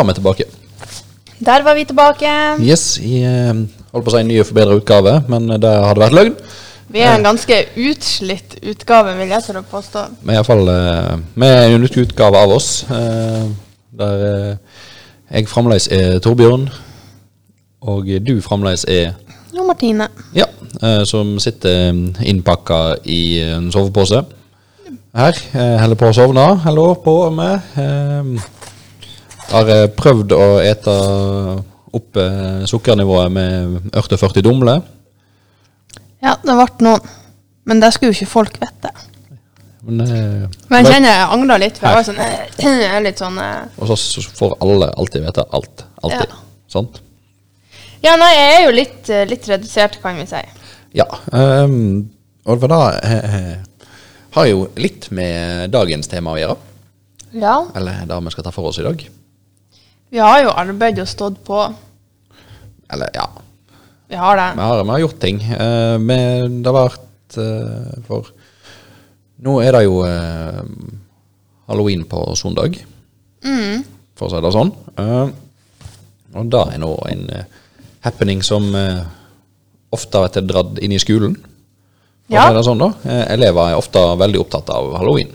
var vi tilbake. Der var vi tilbake. Yes, i eh, holdt på å si en ny og forbedra utgave, men det hadde vært løgn. Vi er en ganske utslitt utgave, vil jeg tørre å påstå. Men iallfall Vi er en unik utgave av oss, eh, der eh, jeg fremdeles er Torbjørn, og du fremdeles er Jo, Martine. Ja, eh, som sitter innpakka i en sovepose her. Eh, Holder på å sovne. Holder på med. Har eh, prøvd å ete opp eh, sukkernivået med ørte 40 dumler. Ja, det ble noen. Men det skulle jo ikke folk vite. Men, eh, Men jeg kjenner jeg angrer litt. For jeg sånn, jeg er litt sånn og så får alle alltid vite alt. Alltid. Ja. Sant? Ja, nei, jeg er jo litt, litt redusert, kan vi si. Ja. Um, og eh, har jo litt med dagens tema å gjøre. Ja. Eller det vi skal ta for oss i dag. Vi har jo arbeidet og stått på. Eller ja, Vi har det. Vi har, vi har gjort ting. Eh, men det har vært eh, For nå er det jo eh, halloween på søndag, Mm. for å si det sånn. Eh, og det er nå en eh, happening som eh, ofte blir dratt inn i skolen. For Ja. å si det sånn da. Elever er ofte veldig opptatt av halloween.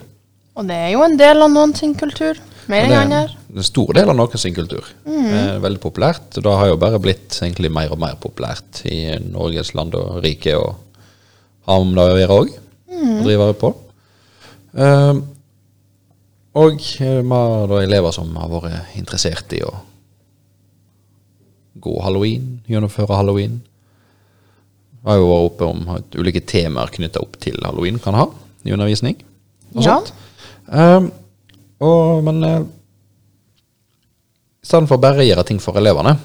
Og det er jo en del av noen sin kultur. Mer enn andre. en stor del av noen sin kultur. Eh, veldig populært. Det har jo bare blitt egentlig mer og mer populært i Norges land og rike og har om det å gjøre òg. Og drive på. Eh, og vi har elever som har vært interessert i å gå halloween, gjennomføre halloween. Vi har jo vært oppe om at ulike temaer knytta opp til halloween kan ha i undervisning. Og Ja. sånt. Eh, og, men eh, i stedet for bare å gjøre ting for elevene,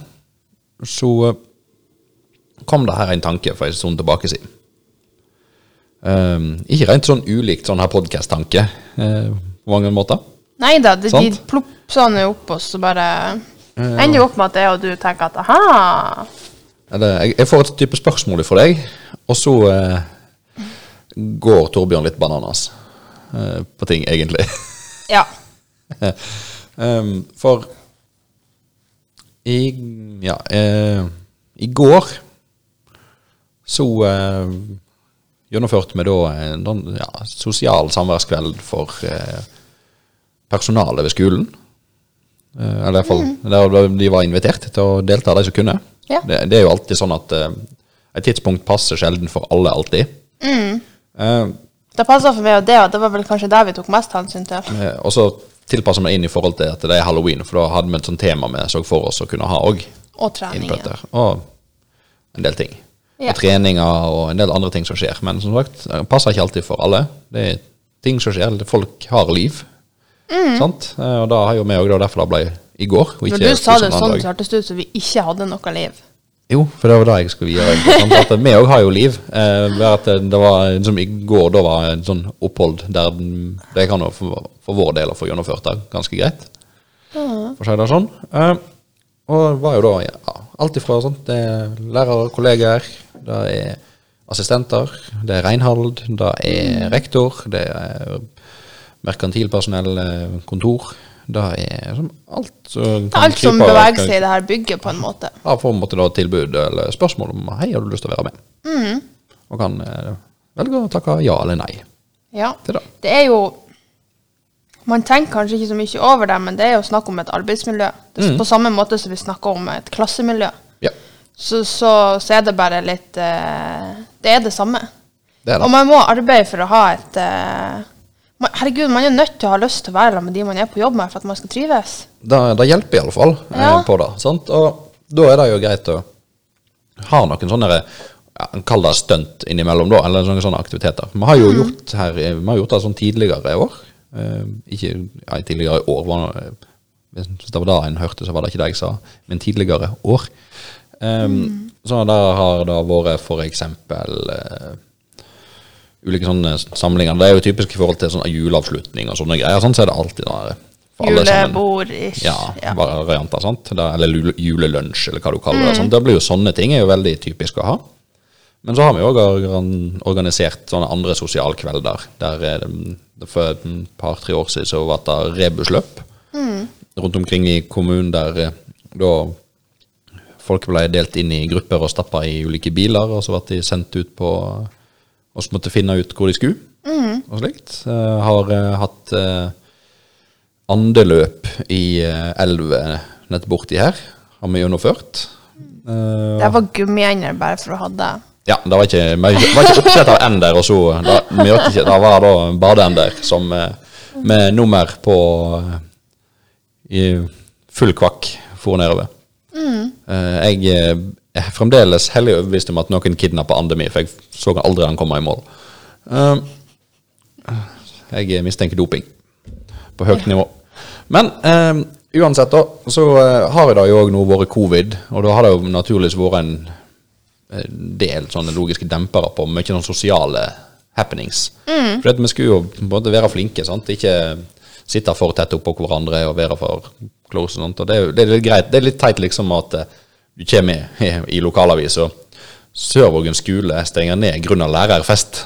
så eh, kom det her en tanke for en stund tilbake siden. Um, ikke rent sånn ulikt sånn her podcast-tanke uh, på mange måter. Nei da, det, de Sant. plopper sånn opp, og så bare ender jo opp med at jeg og du tenker at aha. Eller, jeg, jeg får et type spørsmål fra deg, og så uh, går Torbjørn litt bananas eh, på ting, egentlig. Ja. um, for i Ja, eh, i går så eh, gjennomførte vi da en sånn, ja, sosial samværskveld for eh, personalet ved skolen. Eh, eller i hvert fall der de var invitert til å delta, de som kunne. Ja. Det, det er jo alltid sånn at eh, et tidspunkt passer sjelden for alle alltid. Eh, Det passa for meg og det, og det var vel kanskje der vi tok mest hensyn til. Og så tilpasser meg inn i forhold til at det er halloween, for da hadde vi et sånt tema vi så for oss å kunne ha òg. Og treningen. Og en del ting. Ja. Og treninger og en del andre ting som skjer. Men som sagt, det passer ikke alltid for alle. Det er ting som skjer. Folk har liv. Sant? Eh, Og da har jo vi òg derfor det ble i går. Mm. Når du sa det sånn, så hørtes det ut som vi ikke hadde noe liv. Jo, for det var det jeg skulle gjøre. Vi òg har jo liv. Eh, det var, som I går da var en sånn opphold der det kan for, for vår del å få gjennomført det ganske greit. For å si det sånn. Eh, og var jo da ja, alt ifra sånt, det er lærere, kolleger, det er assistenter, det er renhold, det er rektor, det er merkantilpersonell, eh, kontor. Det er som alt Alt som beveger seg i det her bygget, på en måte. ja, får en måte da tilbud eller spørsmål om hei, har du lyst til å være med? Og kan eh, velge å takke ja eller nei Ja. det. Det er jo Man tenker kanskje ikke så mye over det, men det er jo snakk om et arbeidsmiljø. Det er På samme måte som vi snakker om et klassemiljø. Ja, Så, så, så er det bare litt uh, Det er det samme. det er Og man må arbeide for å ha et man, Herregud, man er nødt til å ha lyst til å være med de man er på jobb med, for at man skal trives. Det, det hjelper i alle fall eh, på det. Sant? Og da er det jo greit å ha noen sånne ja, Kall det stunt innimellom, da, eller sånne, sånne aktiviteter. Vi har jo gjort her, vi har gjort det sånn tidligere i år. Eh, ikke ja, tidligere i år, var, det- hvis det var det en hørte, så var det ikke det jeg sa, men tidligere år. Um, Så da har det vært for eksempel eh, ulike sånne samlinger. Det er jo typisk i forhold til sånn juleavslutning og sånne greier. Sånn så er det alltid der, alle. Julebord-ish. Ja, Ja. varianter, sant? Det, eller jule- julelunsj, eller hva du kaller det. Sånn. Det blir jo sånne ting er jo veldig typisk å ha. Men så har vi òg organisert sånne andre sosialkvelder. Der er det For et par-tre år siden så var det rebusløp. rundt omkring i kommunen der eh, da folk ble delt inn i grupper og stappa i ulike biler, og så ble de sendt ut på Og så måtte finne ut hvor de skulle, og slikt. Uh, har uh, hatt eh, andeløp i elver nett borti her, har vi gjennomført. Det var gummiender bare for å ha det. ja, det var ikke, var ikke oppsett av ender, og så da, ikke, det var da badeender som med nummer på i full kvakk for nedover. Eh, jeg eh, er fremdeles hellig overbevist om at noen kidnappa anden min, for jeg så aldri han komme i mål. Eh, jeg mistenker doping på høyt nivå. Men eh, uansett, da, så eh, har det jo òg nå vært covid, og da har det jo naturligvis vært en del sånne logiske dempere på mye sånn sosiale happenings. For at vi skulle jo på en måte være flinke, sant? ikke sitte for tett oppå hverandre og være for close. og sånt. Og det, er jo- det er litt greit. Det er litt teit liksom at eh, du kommer i, i lokalavisa Sørvågen skole stenger ned grunna lærerfest.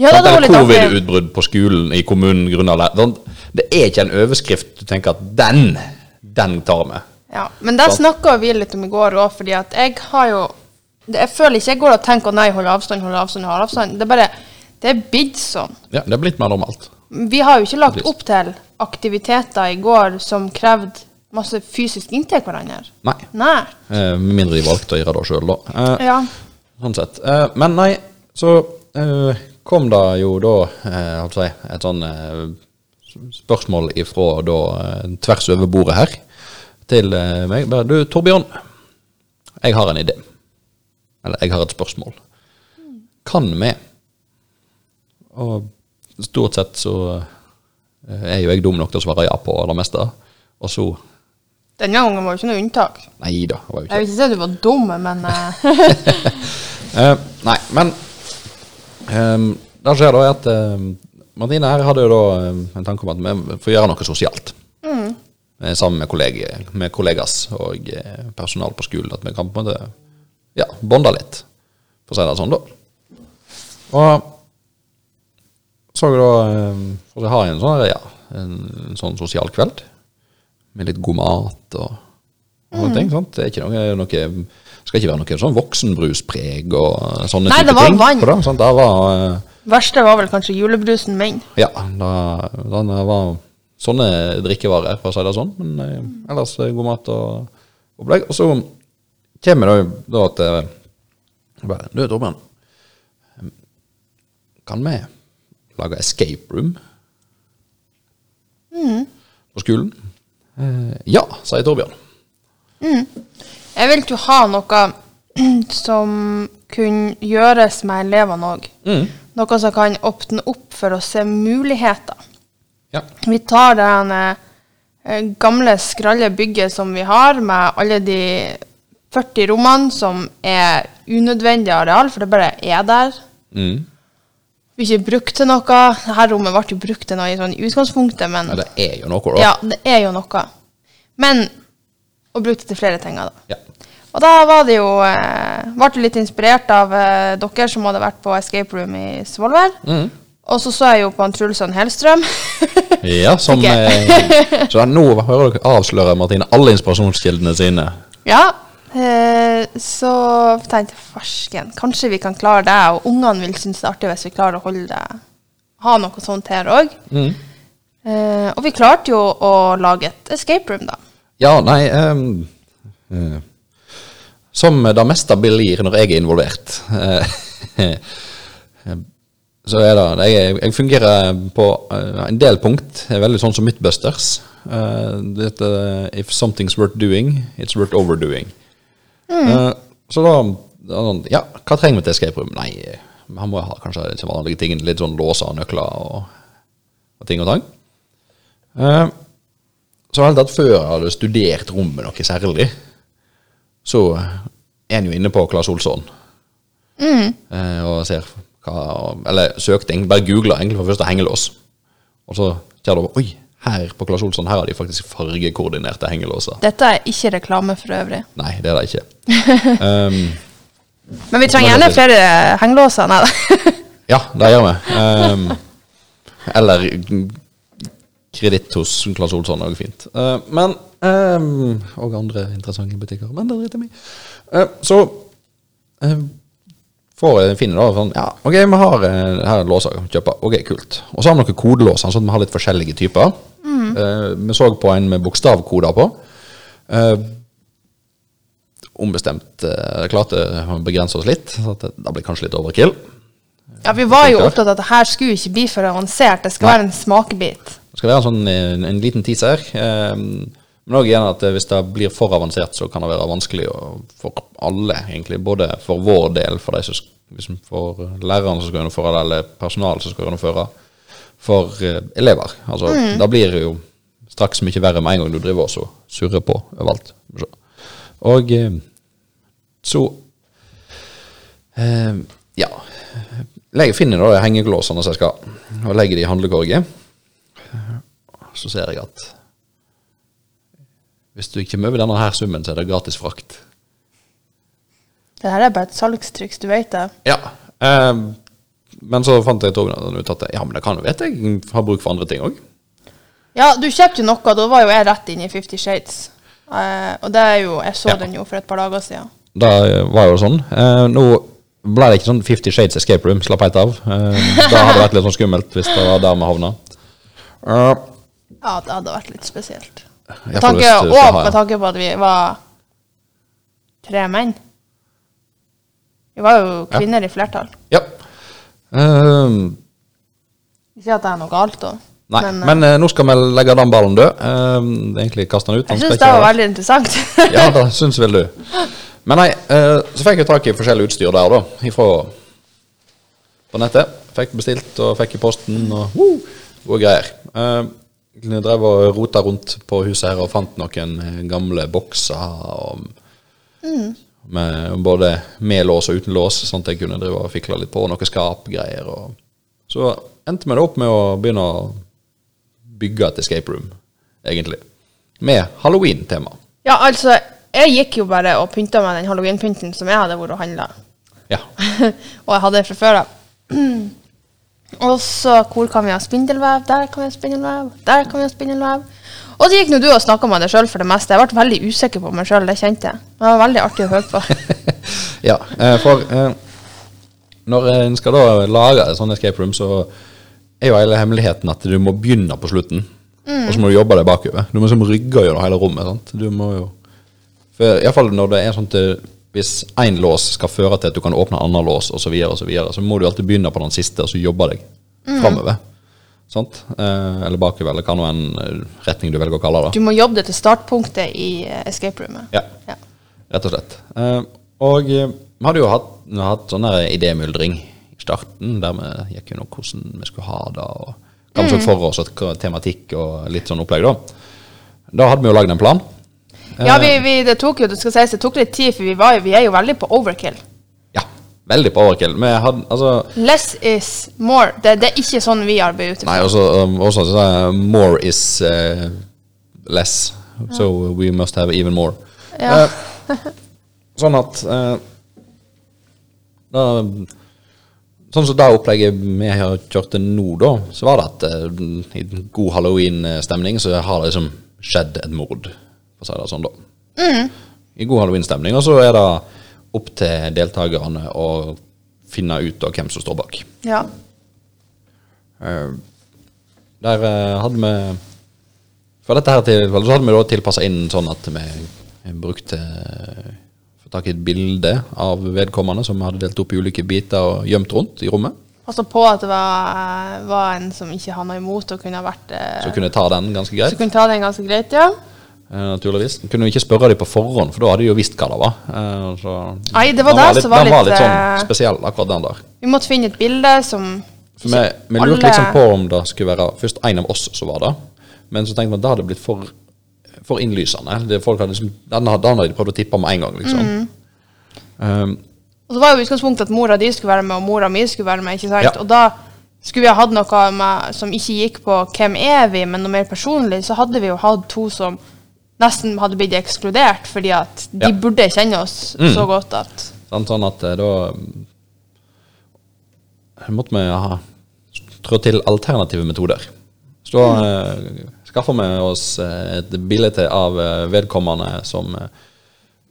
Ja, det var litt covid-utbrudd på skolen i kommunen grunna lærer... Sånn, Det er ikke en overskrift du tenker at den, den tar vi. Ja, men det Sant. snakka vi litt om i går òg, fordi at jeg har jo Jeg føler ikke jeg går og tenker nei, hold avstand, hold avstand, hold avstand. Det er bare Det er blitt sånn. Ja, Det er blitt mer normalt. Vi har jo ikke lagt opp til aktiviteter i går som krevde masse fysisk inntil hverandre. Nei. Nei. Eh, Med mindre de valgte å gjøre det sjøl, da. Eh, Ja. Sånn sett. Eh, men nei, så eh, kom det jo da eh, si, et sånn eh, spørsmål ifra da tvers over bordet her til meg. Du, Torbjørn, jeg har en idé. Eller jeg har et spørsmål. Kan vi Og stort sett så er jo jeg dum nok til å svare ja på det meste. Og så Denne gangen var jo ikke noe unntak. Nei da, Jeg vil ikke si at du var dum, men Eh, nei, men um, det skjer da at uh, Martine her hadde jo da uh, en tanke om at vi får gjøre noe sosialt. Eh, sammen med, kolleger, med kollegas og uh, personal på skolen. At vi kan på en måte ja, bonde litt, for å si det sånn, da. Og så jeg da For å ha en sånn, ja, en, en sånn sosial kveld med litt god mat og, og mm. ting. sant? Det er ikke noe, noe skal ikke være noe sånn voksenbruspreg og sånne Nei, type det var ting. vann. det, var, uh, verste var vel kanskje julebrusen min. ja, da, da det var sånne drikkevarer, for å si det sånn. Men uh, ellers eh, god mat og opplegg. Og så kommer det da at bare, Du, Torbjørn. Kan vi lage escape room på skolen? Eh, ja, sier Torbjørn. Jeg vil jo ha noe som kunne gjøres med elevene òg. Noe som kan åpne opp for å se muligheter. Ja. Vi tar det eh, gamle, skralle bygget som vi har, med alle de 40 rommene som er unødvendig areal, for det bare er der. Mm. Vi ikke brukt til noe. Dette rommet ble jo brukt til noe i sånn utgangspunktet, men ja, det er jo noe, da. ja, det er jo noe. Men og brukte det til flere ting, da. Ja. Og da var det jo eh, Ble litt inspirert av eh, dere som hadde vært på escape room i Svolvær. Mm. Og så så jeg jo på han Trulsson Hellstrøm. Ja, som eh, Så nå hører dere avsløre Martine alle inspirasjonskildene sine. ja. Eh, så tenkte jeg farsken, kanskje vi kan klare det. Og ungene vil synes det er artig hvis vi klarer å holde det Ha noe sånt her òg. Mm. Eh, og vi klarte jo å lage et escape room, da. Ja, nei um, uh, Som det meste blir når jeg er involvert. eh, så er det Jeg, jeg fungerer på en del punkt er veldig sånn som Midtbusters. Uh, dette, if something's worth doing, it's worth overdoing. Eh, så da, da sånn, Ja, hva trenger vi til escape room? Nei, han må ha kanskje liksom vanlige ting. Litt sånn låser og nøkler og, og ting og tang. Eh, så helt tatt før jeg hadde studert rommet noe særlig, så er en jo inne på Claes Olsson. Eh, og ser hva Eller søkte bare googla egentlig for først å hengelås. Og så ser du Oi, her på Claes Olsson her har de faktisk fargekoordinerte hengelåser. Dette er ikke reklame for øvrig. Nei, det er det ikke. um, Men vi trenger gjerne flere hengelåser. Nei da. ja, det gjør vi. Um, eller kreditt hos Claes Olsson er også fint. Uh, men um, Og andre interessante butikker. Men det driter vi i. Uh, så eh, får finne da sånn Ja, ok, vi har eh, her en låser å kjøpe. Ok, kult. Og så har vi noen kodelåser, sånn at vi har litt forskjellige typer. Eh, vi så på en med bokstavkoder på. Eh, ombestemt uh, klarte å begrense oss litt, så det, det blir kanskje litt overkill. Ja, vi var jo opptatt av at det her skulle ikke bli for avansert. Det skal være en smakebit. Det skal være en, sånn, en, en liten teaser. Eh, men òg igjen at eh, hvis det blir for avansert, så kan det være vanskelig for alle, egentlig. Både for vår del, for, de som, liksom for lærerne som skal gjennomføre det, eller personalet som skal gjennomføre, for eh, elever. Altså, Da blir det jo straks mye verre med en gang du driver og surrer på overalt. Og eh, så eh, Ja. Jeg finner da hengeglåsene som jeg skal, og legger de i handlekorget. Så ser jeg at hvis du ikke kommer over denne her summen, så er det gratis frakt. Det her er bare et salgstriks, du vet det. Ja. Eh, men så fant jeg tog- ut at ja, men det kan jo vet jeg har bruk for andre ting òg. Ja, du kjøpte jo noe, da var jo jeg rett inn i Fifty Shades. Eh, og det er jo, jeg så Ja. den jo for et par dager siden. Da var jo sånn. Eh, nå ble det ikke sånn Fifty Shades Escape Room, slapp helt av. Eh, da hadde det vært litt sånn skummelt hvis det var der vi havna. Uh. Ja, det hadde vært litt spesielt. Med tanke, og med tanke på at vi var tre menn. Vi var jo kvinner i flertall. Ja. Um, Ikke at det er noe galt, da. Nei, men, men, eh, nå skal vi legge den ballen død. Um, egentlig kaste den ut. jeg Den syns det var veldig interessant. Ja, det syns vel du. Men nei, uh, så fikk jeg tak i forskjellig utstyr der, da. Ifra på nettet. Fikk bestilt og fikk i posten og uh, gode greier. Jeg drev og rota rundt på huset her og fant noen eh, gamle bokser og med både med lås og uten lås, sånn at jeg kunne drive og fikle litt på noen skapgreier. Og så endte vi da opp med å begynne å bygge et escape room, egentlig. Med halloween-tema. ja, altså, jeg gikk jo bare og pynta med den halloween-pynten som jeg hadde vært og handla. Ja. og jeg hadde det fra før av. og så hvor kan vi ha spindelvev? Der kan vi ha spindelvev. Der kan vi ha spindelvev. Og så gikk nå du og snakka med deg sjøl for det meste. Jeg ble veldig usikker på meg sjøl, det kjente jeg. Det var veldig artig å høre på. ja, eh, for eh, når en skal da lage et sånt escape room, så er jo hele hemmeligheten at du må begynne på slutten. Og så må du jobbe deg bakover. Du må liksom rygge gjennom hele rommet. sant? Du må jo For Iallfall når det er sånn at hvis én lås skal føre til at du kan åpne en annen lås, osv., så, videre, så, videre, så må du alltid begynne på den siste, og så jobbe deg framover. Sant? Eh, eller bakover, eller hva nå en eh, retning du velger å kalle det. Du må jobbe deg til startpunktet i eh, escape roomet. Ja. Ja. Rett og slett. Eh, og eh, vi hadde jo hatt, hatt sånn idémyldring i starten, der vi gikk gjennom hvordan vi skulle ha det, og hva vi så for oss, og tematikk og litt sånn opplegg, da. Da hadde vi jo lagd en plan. Ja, vi, vi, det tok jo det skal sies, det tok litt tid, for vi, var, vi er jo veldig på overkill. Ja, veldig på overkill. Vi hadde, altså Less is more. Det, det er ikke sånn vi arbeider ute. Nei, også, um, også sa more is uh, less, so we must have even more. Ja. Uh, sånn at uh, da, Sånn som det opplegget vi har kjørt til nå, da, så var det at eh, i god halloween-stemning så har det liksom skjedd et mord, for å si det sånn, da. I god halloween-stemning. Og så er det opp til deltakerne å finne ut av hvem som står bak. Ja. Eh, Der eh, hadde vi For dette her tilfellet så hadde vi da tilpassa inn sånn at vi brukte Få tak i et bilde av vedkommende som vi hadde delt opp i ulike biter og gjemt rundt i rommet. Altså på at det var, var en som ikke hadde noe imot og kunne vært eh, Så kunne ta den ganske greit? Så kunne ta den ganske greit, ja. Eh, Naturligvis. Kunne jo ikke spørre dem på forhånd, for da hadde de jo visst hva det var. Eh, Så Nei, det var det litt, som var den var litt, litt sånn eh, spesiell, akkurat den der. Vi måtte finne et bilde som vi, vi lurte liksom på om det skulle være først en av oss som var det. Men så tenkte vi at det hadde blitt for, for innlysende. Det, folk hadde liksom, den, hadde, den hadde de prøvd å tippe med en gang, liksom. Mm. Um, Og så var jo utgangspunktet at mora di skulle være med, og mora mi skulle være med. ikke sant? Ja. Og da skulle vi ha hatt noe med, som ikke gikk på hvem er vi, men noe mer personlig, så hadde vi jo hatt to som nesten hadde blitt ekskludert, fordi at de Ja. burde kjenne oss Mm. så godt at sånn, sånn at eh, da måtte vi ha trå til alternative metoder. Så da uh, skaffa vi oss eh, et bilde av eh, vedkommende som eh,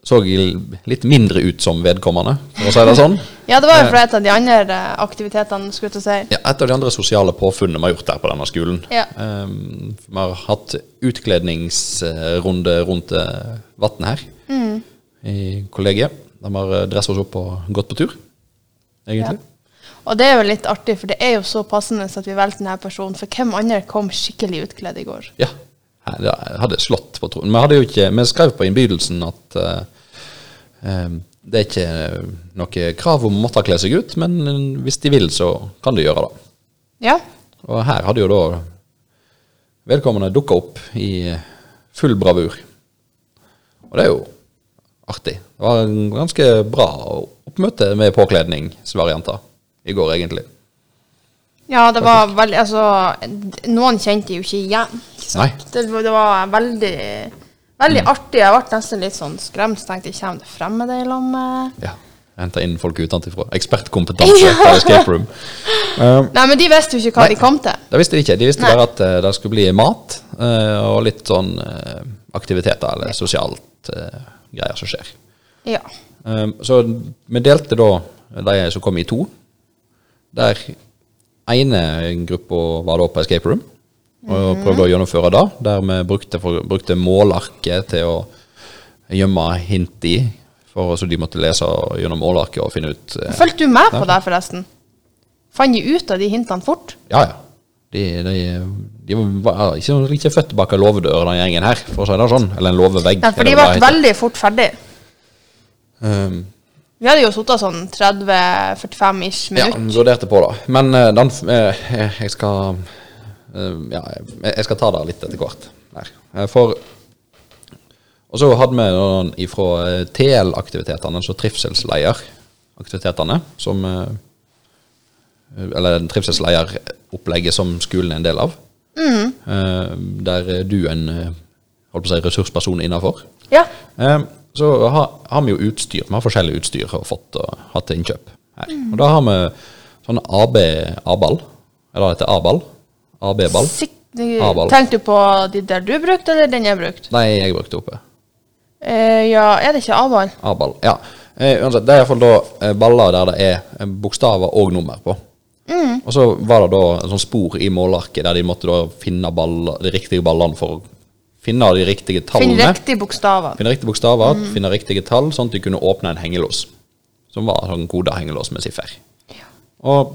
så litt mindre ut som vedkommende, for å si det sånn. Ja, det var jo fra et av de andre eh, aktivitetene, skulle jeg til å si. Ja, et av de andre sosiale påfunnene vi har gjort der på denne skolen. Ja. Um, vi har hatt utkledningsrunde rundt uh, vannet her Mm. i kollegiet. De har dressa oss opp og gått på tur, egentlig. Og det er jo litt artig, for det er jo så passende at vi valgte denne personen. For hvem andre kom skikkelig utkledd i går? Ja. jeg hadde slått på troen. Vi, hadde jo ikke, vi skrev på innbydelsen at uh, det er ikke noe krav om å måtte kle seg ut, men hvis de vil, så kan de gjøre det. Ja. Og her hadde jo da vedkommende dukka opp i full bravur. Og det er jo artig. Det var en ganske bra oppmøte med påkledningsvarianter i går, egentlig. Ja, det var veldig Altså, noen kjente jo ikke igjen. Nei. Det, det var veldig Veldig artig. Jeg ble nesten litt sånn skremt. Så tenkte jeg, kommer det fremmede i lag med Ja. Henta inn folk utenfra. Ekspertkompetanse på escape room. Um, Nei, men de visste jo ikke hva Nei. de kom til. Det visste de ikke. De visste Nei. bare at uh, det skulle bli mat uh, og litt sånn uh, aktiviteter eller sosialt eh, greier som skjer. Ja. Um, så vi delte da de som kom i to. Der ene gruppa var da på escape room og prøvde å gjennomføre det. Der vi brukte, for, brukte målarket til å gjemme hint i, for så de måtte lese gjennom målarket og finne ut eh, Fulgte du med på det, forresten? Fant de ut av de hintene fort? Ja, ja. De, de, de var ikke, ikke født bak en låvedør, den gjengen her, for å si det sånn. Eller en låvevegg. Ja, for de ble veldig fort ferdig. Um, Vi hadde jo sittet sånn 30-45 ish Ja, minutter. vurderte på det. Men eh, den eh, Jeg skal Ja, jeg, skal ta det litt etter hvert. Her. Eh, For Og så hadde vi noen ifra eh, TL-aktivitetene, altså trivselsleieraktivitetene, som eh, Eller trivselsleieropplegget som skolen er en del av. Mm. Der er du en holdt på å si, ressursperson innafor. Ja. Eh, Så har, har vi jo utstyr. Vi har forskjellig utstyr og fått og hatt til innkjøp her. Og da har vi sånn AB A-ball. Eller heter A-ball. AB-ball. Tenkte du på de der du brukte, eller den jeg brukte? Nei, jeg brukte oppe. Eh, ja, er det ikke A-ball? A-ball. Ja. Eh, uansett, det er iallfall da eh, baller der det er eh, bokstaver og nummer på. Og så var det da en sånn spor i målarket der de måtte da finne baller, de riktige ballene for å finne de riktige tallene. Finne riktige bokstaver. Finne riktige bokstaver, finne riktige tall, sånn at de kunne åpne en hengelås. Som var en koda hengelås med siffer. Og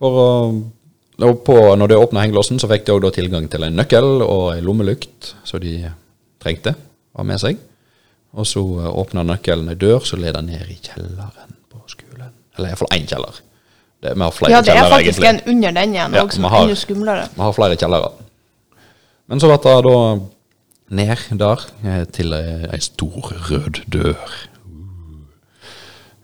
for å og på, Når de åpna hengelåsen, så fikk de også tilgang til en nøkkel og en lommelykt som de trengte å ha med seg. Og så åpna nøkkelen ei dør som leda ned i kjelleren på skolen. Eller iallfall én kjeller. Det, vi har flere Ja, det er faktisk egentlig. en under den igjen Ja, òg, som vi har- skumlere. Vi har flere kjellere. Men så ble det da ned der eh, til ei ei stor rød dør.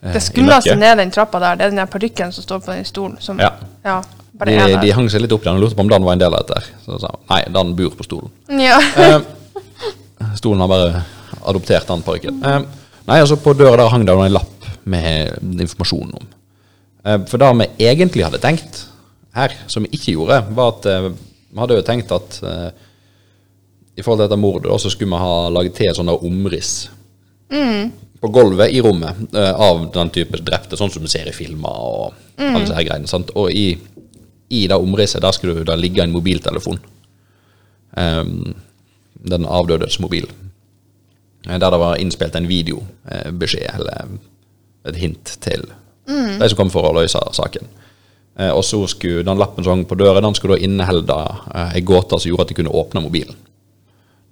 Eh, Det skumleste ned den trappa der, det er den parykken som står på den stolen. Som, Ja. ja De, de hang seg litt opp i den og lurte på om den var en del av dette. Så sa nei, den bor på stolen. Ja. Eh, stolen har bare adoptert den parykken. Eh, nei, altså på døra der hang det en lapp med informasjon om. Eh, for det vi egentlig hadde tenkt her, som vi ikke gjorde, var at eh, vi hadde jo tenkt at eh, i forhold til dette mordet, så skulle vi ha laget til sånne omriss på gulvet i rommet eh, av den type drepte, sånn som du ser i filmer og alle disse her greiene. Sant? Og i, i det omrisset der skulle det ligge en mobiltelefon. Um, den avdødes mobil. Eh, Der det var innspilt en videobeskjed, eller et hint til de som kom for å løse saken. Eh, og så skulle den lappen som hang på døra, den skulle da inneholde eh, ei gåte som gjorde at de kunne åpne mobilen.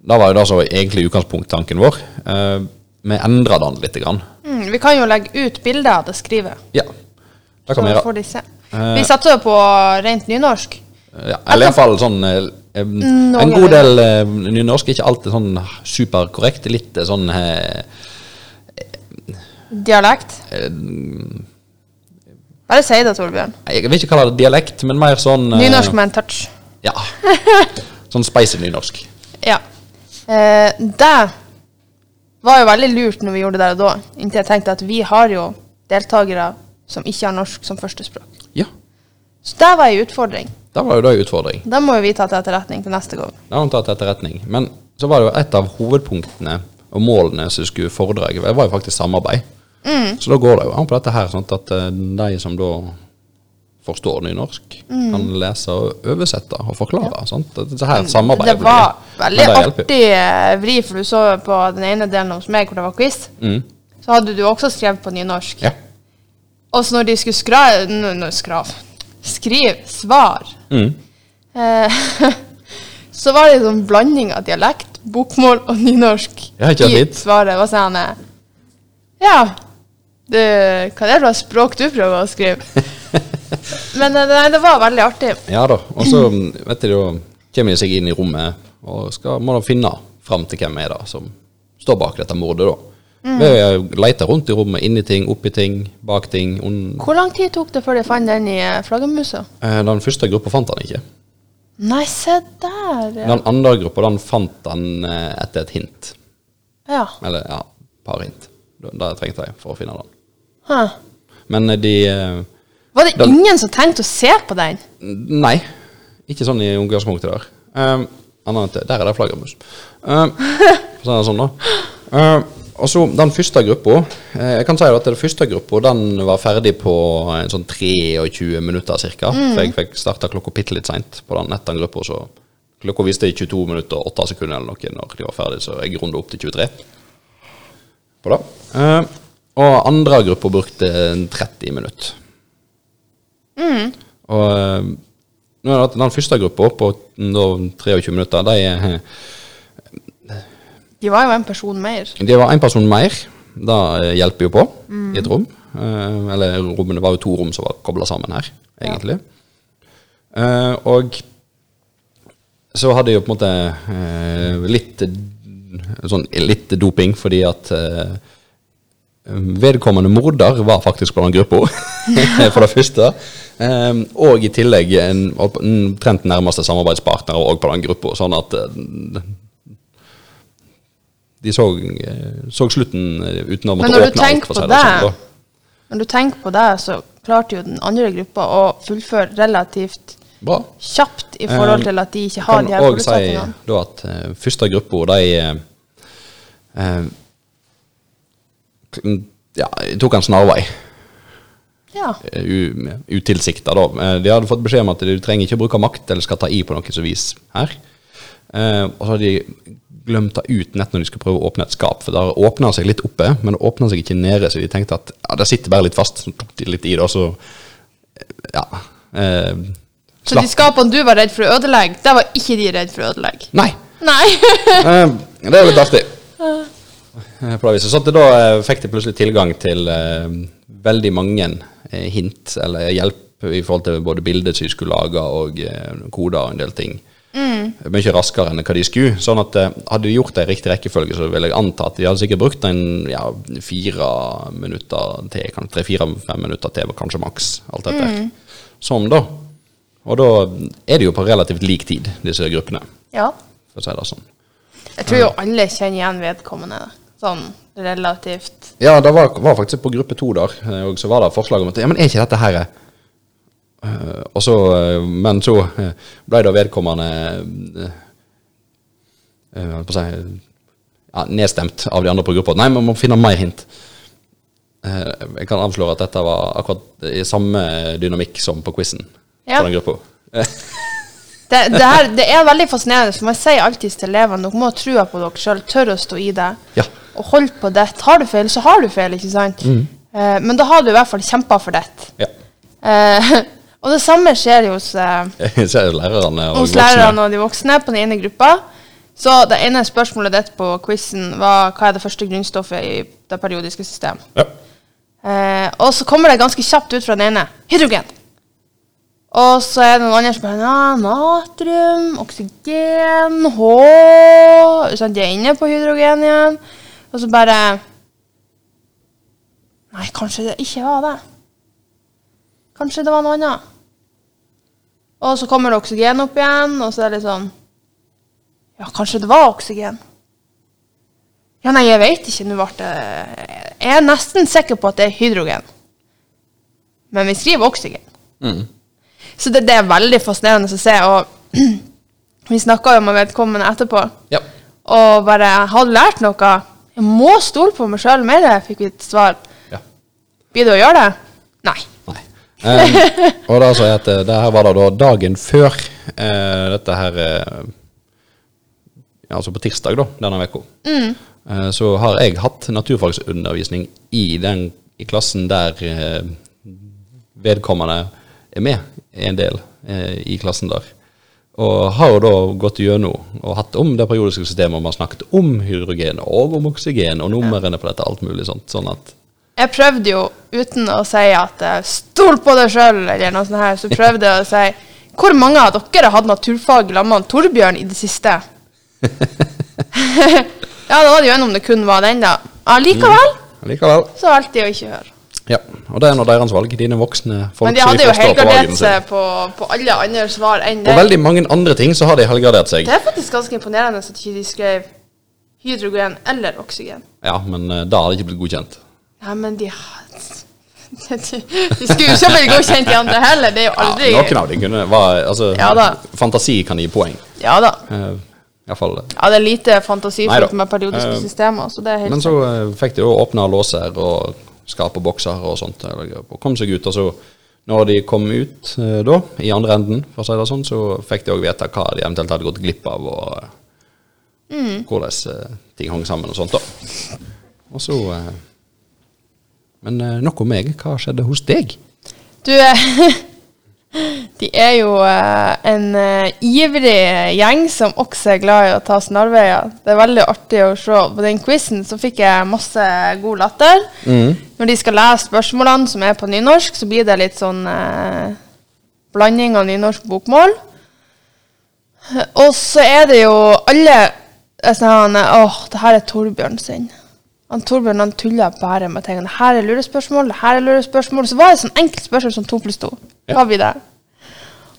Det var jo det som var egentlig utgangspunkttanken vår. Eh, vi endra den litt. Grann. Mm, vi kan jo legge ut bilder av det skrivet, Ja, det så vi gjøre. får de se. Eh. Vi satte jo på rent nynorsk. Ja, eller iallfall sånn eh, eh, En god del eh, nynorsk er ikke alltid sånn superkorrekt. Litt eh, sånn eh, Dialekt. eh, Bare si det, Torbjørn. Jeg vil ikke kalle det dialekt, men mer sånn eh, Nynorsk med en touch. Ja. Sånn spicy nynorsk. Ja. Eh, det var jo veldig lurt når vi gjorde det der og da, inntil jeg tenkte at vi har jo deltakere som ikke har norsk som førstespråk. Ja. Så det var ei utfordring. Det var jo da en utfordring. Da må jo vi ta til etterretning til neste gang. Det har hun tatt til etterretning. Men så var det jo et av hovedpunktene og målene som skulle foredraget, det var jo faktisk samarbeid. Så da går det jo an på dette her, sånn at eh, de som da forstår nynorsk, kan lese og oversette og forklare. Sant? Dette her samarbeidet Det var veldig det artig eh, vri, for du så på den ene delen hos meg hvor det var quiz. Mm. Så hadde du også skrevet på nynorsk. Ja. Og så når de skulle skra, Nå, n- skrav, skrive svar, Mm. eh, så var det en sånn blanding av dialekt, bokmål og nynorsk Ja, i svaret. Og sånn, han ja, du, hva er det slags språk du prøver å skrive? Men eh, nei, det var veldig artig. Ja da. Og så vet du, kommer de seg inn i rommet og skal, må da finne fram til hvem er det som står bak dette mordet. da. Ved Vi leita rundt i rommet, inni ting, oppi ting, bak ting. Hvor lang tid tok det før de fant den i eh, flaggermusa? Eh, den første gruppa fant han ikke. Nei, se der. Ja. Den andre gruppa den fant han eh, etter et hint. ja. Eller ja, par hint. Det trengte jeg for å finne den. Huh. Men de Var det Den- ingen som tenkte å se på den? Nei. Ikke sånn i utgangspunktet der. Um, annet der er det flaggermus. Um, er det sånn, da. Um, og så den første gruppa eh, Jeg kan si at den første gruppa Den var ferdig på en sånn 23 minutter ca. For jeg fikk starta klokka bitte litt seint på den etter gruppa, så klokka viste 22 minutter og 8 sekunder eller noe når de var ferdig, så jeg runda opp til 23 på det. Um, og andre gruppa brukte 30 minutter. Og eh, er den første gruppa på mm, 23 minutter, de, eh, De var jo en person mer. De var en person mer. Det eh, hjelper jo på i et rom. Eh, eller rommene var jo to rom som var kobla sammen her, egentlig. Eh, og så hadde jeg jo på en måte eh, litt sånn litt doping, fordi at eh, Vedkommende morder var faktisk på den gruppa, for det første. Um, og i tillegg en omtrent nærmeste samarbeidspartner òg på den gruppa, sånn at eh, de så, eh, så slutten eh, uten å måtte åpne alt. for seg. Men det sånn, når du tenker på det, så klarte jo den andre gruppa å fullføre relativt Bra. kjapt i forhold Eh, til at de ikke har de her òg si forutsetningene. da at første gruppa, de eh, eh, ja, tok en snarvei. Ja. eh, utilsikta, da. Eh, De hadde fått beskjed om at du trenger ikke bruke makt eller skal ta i på noe som vis her. Eh, og så hadde de glemt det ut nett når de skulle prøve å åpne et skap. For det åpna seg litt oppe, men det åpna seg ikke nede, så de tenkte at ja, det sitter bare litt fast. Så tok de litt i det, og så ja. Eh, Så de skapene du var redd for å ødelegge, det var ikke de redd for å ødelegge? Nei. Nei. Eh, det er litt artig. Eh, På det viset. Så da eh, fikk de plutselig tilgang til eh, veldig mange eh, hint, eller hjelp i forhold til både bilder som de skulle lage, og koder og en del ting. Mye raskere enn hva de skulle. Sånn at eh, hadde de gjort det i riktig rekkefølge, så vil jeg anta at de hadde sikkert brukt en ja, fire minutter til, tre-fire-fem minutter til, kanskje maks. Alt dette. Sånn, da. Og da er det jo på relativt lik tid, disse gruppene, Ja. for å si det sånn. Jeg tror jo alle kjenner igjen vedkommende. Sånn relativt. Ja, det var, var faktisk på gruppe to der, eh, og så var det forslag om at ja, men er ikke dette her eh, så, eh, Men så eh, ble da vedkommende eh, eh, si, ja, nedstemt av de andre på gruppa. Nei, man må finne mer hint. Eh, Jeg kan avsløre at dette var akkurat i samme dynamikk som på quizen. Ja. På den gruppa. Eh, Det, det, her, det er veldig fascinerende, for man sier alltid til elevene dere må ha trua på dere sjøl, tørre å stå i det. Ja. Og holde på det. Har du feil, så har du feil, ikke sant? Eh, men da har du i hvert fall kjempa for det. ja. Og det samme skjer jo hos, eh, Jeg lærerne og hos lærerne og de voksne på den ene gruppa. Så det ene spørsmålet ditt på quizen var hva er det første grunnstoffet i det periodiske system. Ja. Eh, og så kommer det ganske kjapt ut fra den ene. Hydrogen. Og så er det noen andre som bare ja, natrium, oksygen, H sånn, De er inne på hydrogen igjen. Og så bare Nei, kanskje det ikke var det. Kanskje det var noe annet. Og så kommer det oksygen opp igjen, og så er det litt sånn Ja, kanskje det var oksygen. Ja, nei, jeg vet ikke. Nå ble det Jeg er nesten sikker på at det er hydrogen. Men vi skriver oksygen. Mm. Så det, det er veldig fascinerende å se. Og vi snakka jo med vedkommende etterpå, Ja. og bare Har du lært noe? Jeg må stole på meg sjøl mer, fikk vi et svar. ja. Blir du å gjøre det? Nei. Nei. Eh, og da sa jeg at eh, det her var da, da dagen før uh, dette her uh, Altså på tirsdag da, denne uka. Eh, så har jeg hatt naturfagsundervisning i den i klassen der vedkommende er med, en del i klassen der. Og har jo da gått gjennom og hatt om det periodiske systemet, man har snakket om hydrogen og om oksygen og numrene på dette, alt mulig sånt. Sånn at Jeg prøvde jo, uten å si at 'stol på deg sjøl', eller noe sånt her, så prøvde jeg å si Hvor mange av dere har hatt naturfag sammen med Torbjørn i det siste? ja, da var det jo en om det kun var den, da. Allikevel likevel så valgte jeg å ikke høre. Ja, og det er nå deres valg. Dine voksne folk Men de hadde jo helgardert seg på, på alle andre svar enn det. Og veldig mange andre ting så har de helgardert seg. Det er faktisk ganske imponerende at ikke de skrev hydrogen eller oksygen. Ja, men uh, da hadde det ikke blitt godkjent. Nei, men de De, de, skulle jo ikke bli godkjent de andre heller. Det er jo Ja, aldri noen av dem kunne var, altså, Ja. Fantasi kan gi poeng. Ja da. Uh, Iallfall. Ja, det er lite fantasifullt med periodiske uh, systemer. Så det er helt Men så uh, fikk de jo åpna låser og skape bokser og sånt. Og kom seg ut. Og så, når de kom ut uh, da, i andre enden, for å si det sånn, så fikk de òg vite hva de eventuelt hadde gått glipp av, og Mm. hvordan ting hang sammen og sånt. da. Og så Men uh, nok om meg. Hva skjedde hos deg? Du, eh, de er jo eh, en ivrig gjeng som også er glad i å ta snarveier. Det er veldig artig å se. På den quizen så fikk jeg masse god latter. Når de skal lese spørsmålene som er på nynorsk, så blir det litt sånn eh, blanding av nynorsk bokmål. Og så er det jo alle er sånn Åh, det her er Torbjørn sin. Han Torbjørn han tulla bare med tingene. Her er lurespørsmål, her er lurespørsmål. Så var det sånn enkelt spørsmål som to pluss to. Ja. Blir det?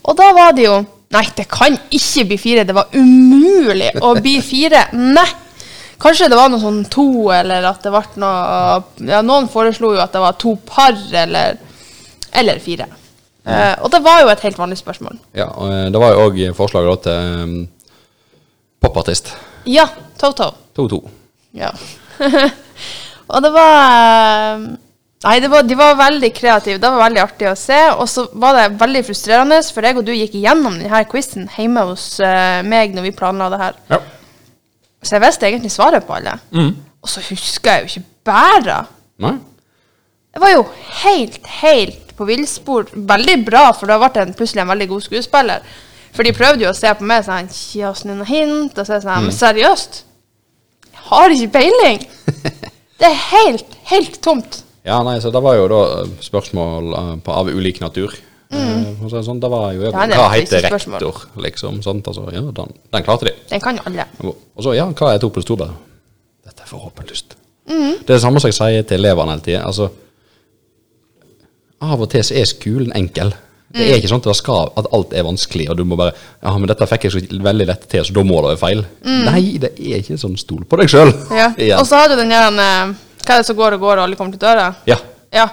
Og da var det jo Nei, det kan ikke bli fire. Det var umulig å bli fire. Nei. Kanskje det var noe sånn to, eller at det ble noe Ja, noen foreslo jo at det var to par, eller, eller fire. Eh, og det var jo et helt vanlig spørsmål. Ja, og eh, Det var jo òg forslag til um, popartist. Ja, Toto. 2-2. Ja. og det var eh, Nei, det var, de var veldig kreative. Det var veldig artig å se. Og så var det veldig frustrerende, for jeg og du gikk igjennom denne quizen hjemme hos eh, meg når vi planla det her. Ja. Så jeg visste egentlig svaret på alle. Og så husker jeg jo ikke bæra. Nei? Jeg var jo helt, helt på villspor. Veldig bra, for da ble jeg plutselig en veldig god skuespiller. For de prøvde jo å se på meg sånn Gi oss noen hint. Og så sånn Men seriøst? Har ikke peiling. Det er helt, helt tomt. Ja, nei, så det var jo da eh, spørsmål eh, på, av ulik natur. Eh, er det sånn, det var jo Mm. Ja, det Hva heter rektor, liksom? Sant? Altså, ja, den, den klarte de. Den kan alle. Og så, ja, hva er to pluss to, da? Dette er for håpløst. Mm. Det er det samme som jeg sier til elevene hele tida. Altså, av og til så er skolen enkel. Det Mm. er ikke sånn at, det skal, at alt er vanskelig, og du må bare Ja, men dette fikk jeg så veldig lett til, så da må det være feil. Nei, det er ikke sånn. Stol på deg sjøl. Mm. Ja. Og så har du den der eh, Hva er det som går og går, og alle kommer til døra? Ja. Ja.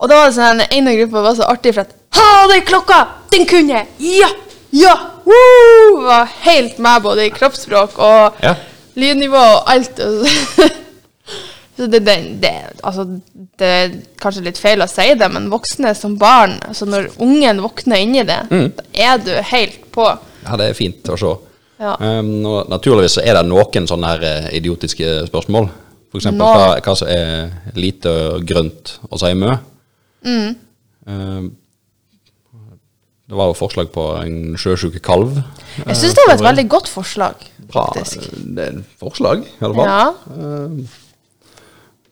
Og da var det sånn, en av gruppa var så artig for at Ha, den klokka! Den kunne jeg! Ja! Ja! Woo! Var helt med både i kroppsspråk og Ja. lydnivå og alt. det, det, det, altså, det er kanskje litt feil å si det, men voksne som barn altså Når ungen våkner inni det, da er du helt på. Ja, det er fint å se. Ja. Um, og naturligvis er det noen sånne her eh, idiotiske spørsmål. Eksempel hva, hva som er lite grønt å si mø. Mm. Um, det var jo forslag på en sjøsjuk kalv. Jeg syns det var et veldig godt forslag. Bra. Det er et forslag, i alle fall. Ja.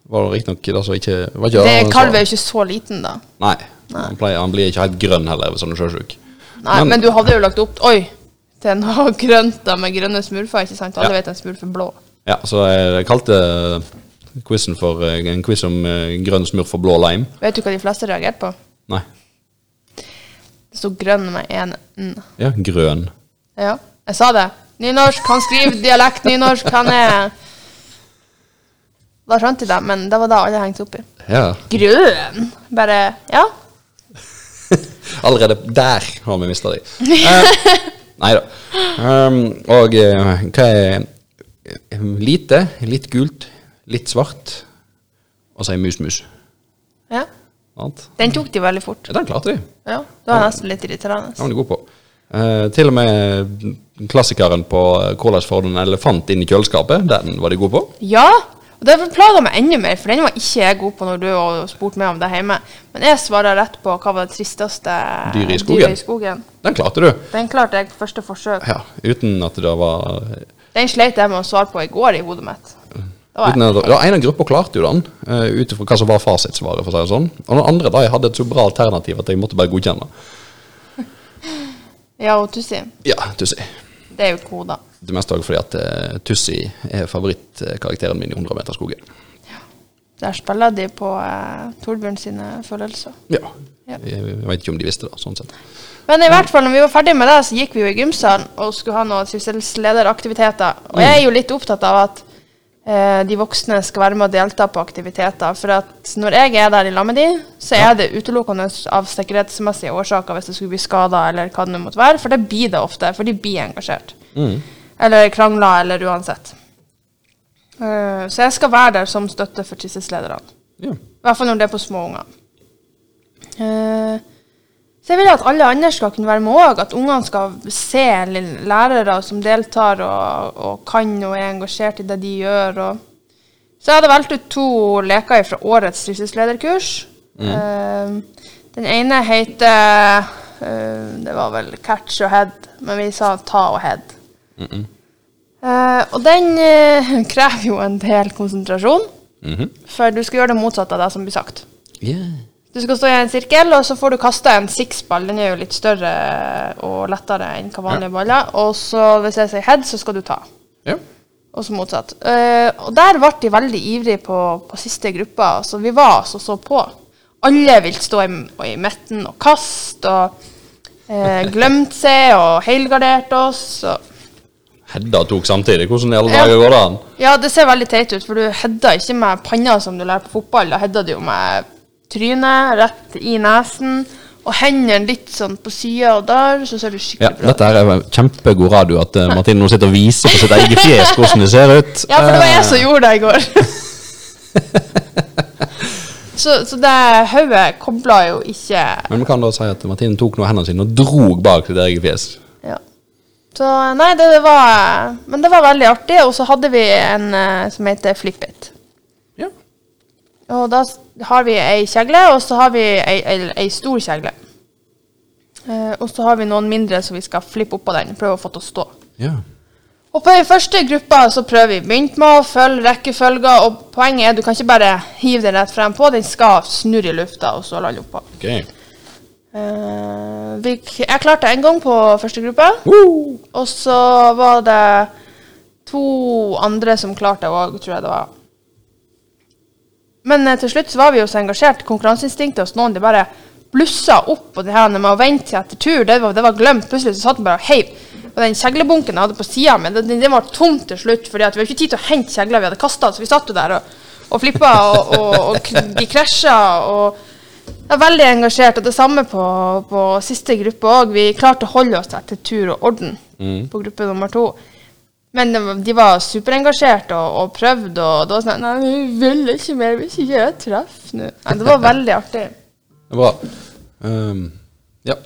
Var det riktignok det som ikke var ikke Det Kalv er jo ikke så liten, da. Nei. Han, pleier, han blir ikke helt grønn heller hvis han er sjøsjuk. Nei, men, du hadde jo lagt opp Oi! Til noe grønt da med grønne smurfer, ikke sant? Alle Ja. vet en smurf er blå. Ja, så jeg kalte quizen for eh, en quiz om eh, grønn smurf og blå lime. Vet du hva de fleste reagerte på? Nei. Det sto grønn med én n. Ja, grønn. Ja, jeg sa det. Nynorsk, han skriver dialekt nynorsk, han er Da skjønte de det, men det var da alle hengte opp i. Ja. Grønn! Bare Ja. Allerede der har vi mista de. Uh, nei da. Um, og uh, hva er eh, Lite, litt gult, litt svart, og så ei mus-mus. Ja. Den tok de veldig fort. Ja, den klarte de. Ja, Det var nesten litt irriterende. Den var de gode på. Uh, til og med klassikeren på eh, hvordan få en elefant inn i kjøleskapet, den var de gode på. Ja, og det plaga meg enda mer, for den var ikke jeg god på når du har spurt meg om det hjemme. Men jeg svarer rett på hva var det tristeste Dyret i skogen. dyret i skogen. Den klarte du. Den klarte jeg første forsøk. Ja, uten at det var Den sleit jeg med å svare på i går i hodet mitt. Det var En av gruppa klarte jo den, uh, ut ifra hva som var fasitsvaret. for å si det sånn. Og den andre da, jeg hadde et så bra alternativ at jeg måtte bare godkjenne. Ja, og Tussi. Ja, Tussi. Det er jo koder. Det meste også fordi at uh, Tussi er favorittkarakteren min i 100-meterskogen. Der spiller de på eh, Torbjørn sine følelser. Ja. Ja. Jeg, jeg vet ikke om de visste det, sånn sett. Men i hvert fall, når vi var ferdig med det, så gikk vi jo i gymsalen og skulle ha noen sysselslederaktiviteter. Og jeg er jo litt opptatt av at eh, de voksne skal være med og delta på aktiviteter. For at når jeg er der i lag med de, så er det utelukkende av sikkerhetsmessige årsaker hvis det skulle bli skader eller hva det nå måtte være. For det blir det ofte, for de blir engasjert. Eller krangler, eller uansett. Uh, så jeg skal være der som støtte for trivselslederne. Ja. I hvert fall når det er på små unger. Uh, så jeg vil at alle andre skal kunne være med òg. At ungene skal se lærere som deltar og, og kan og er engasjert i det de gjør. Og. Så jeg hadde valgt ut to leker fra årets tissesederkurs. Mm. Uh, den ene heter Det var vel 'catch og head', men vi sa 'ta og head'. Eh, og den uh, krever jo en del konsentrasjon, Mhm. for du skal gjøre det motsatte av det som blir sagt. Yeah. Du skal stå i en sirkel, og så får du kasta en sixball. Den er jo litt større og lettere enn hva vanlige baller. Og så hvis jeg sier head, så skal du ta. Ja. Og så motsatt. Uh, og der ble de veldig ivrige på, på siste gruppa. Så vi var altså så på. Alle vil stå i, i midten og kaste, og uh, glemte seg og helgarderte oss. Og Hedda tok samtidig. Hvordan i alle Ja. dager går det an? Ja, det ser veldig teit ut, for du hedda ikke med panna som du lærer på fotball. Da hedda du jo med trynet rett i nesen, og hendene litt sånn på sida og der, så ser du Ja, skikkelig bra ut. dette er kjempegod radio, at uh, Martine nå sitter og viser på sitt eget fjes hvordan det ser ut. Ja, for det var jeg som Eh, gjorde det i går. så, så det hodet kobla jo ikke Men vi kan da si at Martine tok nå hendene sine og drog bak sitt eget fjes. Så nei, det, det var Men det var veldig artig. Og så hadde vi en eh, som heter Flippit. Ja. Og da har vi ei kjegle, og så har vi ei, ei, ei stor kjegle. Eh, og så har vi noen mindre som vi skal flippe oppå den. Prøve å få til å stå. ja. Og på den første gruppa så prøver vi begynt med å følge rekkefølger, og poenget er du kan ikke bare hive den rett frem på, den skal snurre i lufta, og så lande oppå. Okay. Eh, vi, jeg klarte en gang på første gruppe, Woo! og så var det to andre som klarte det òg, tror jeg det var. Men eh, til slutt så var vi jo så engasjert, konkurranseinstinktet hos noen, de bare blussa opp, og det her med å vente til etter tur, det var, det var glemt. Plutselig så satt den bare og heiv. Og den kjeglebunken jeg hadde på sida mi, den, den var tom til slutt, fordi vi hadde ikke tid til å hente kjegler vi hadde kasta, så vi satt jo der og, og flippa, og, og, og de krasja, og jeg er veldig engasjert. Og det samme på, på siste gruppe òg. Vi klarte å holde oss etter tur og orden på gruppe nummer to. Men de, de var superengasjerte og, og prøvde, og det var sånn Nei, vi vil ikke mer vi vil ikke gjøre treff nå. Det var veldig artig. Det bra. Ehm, ja.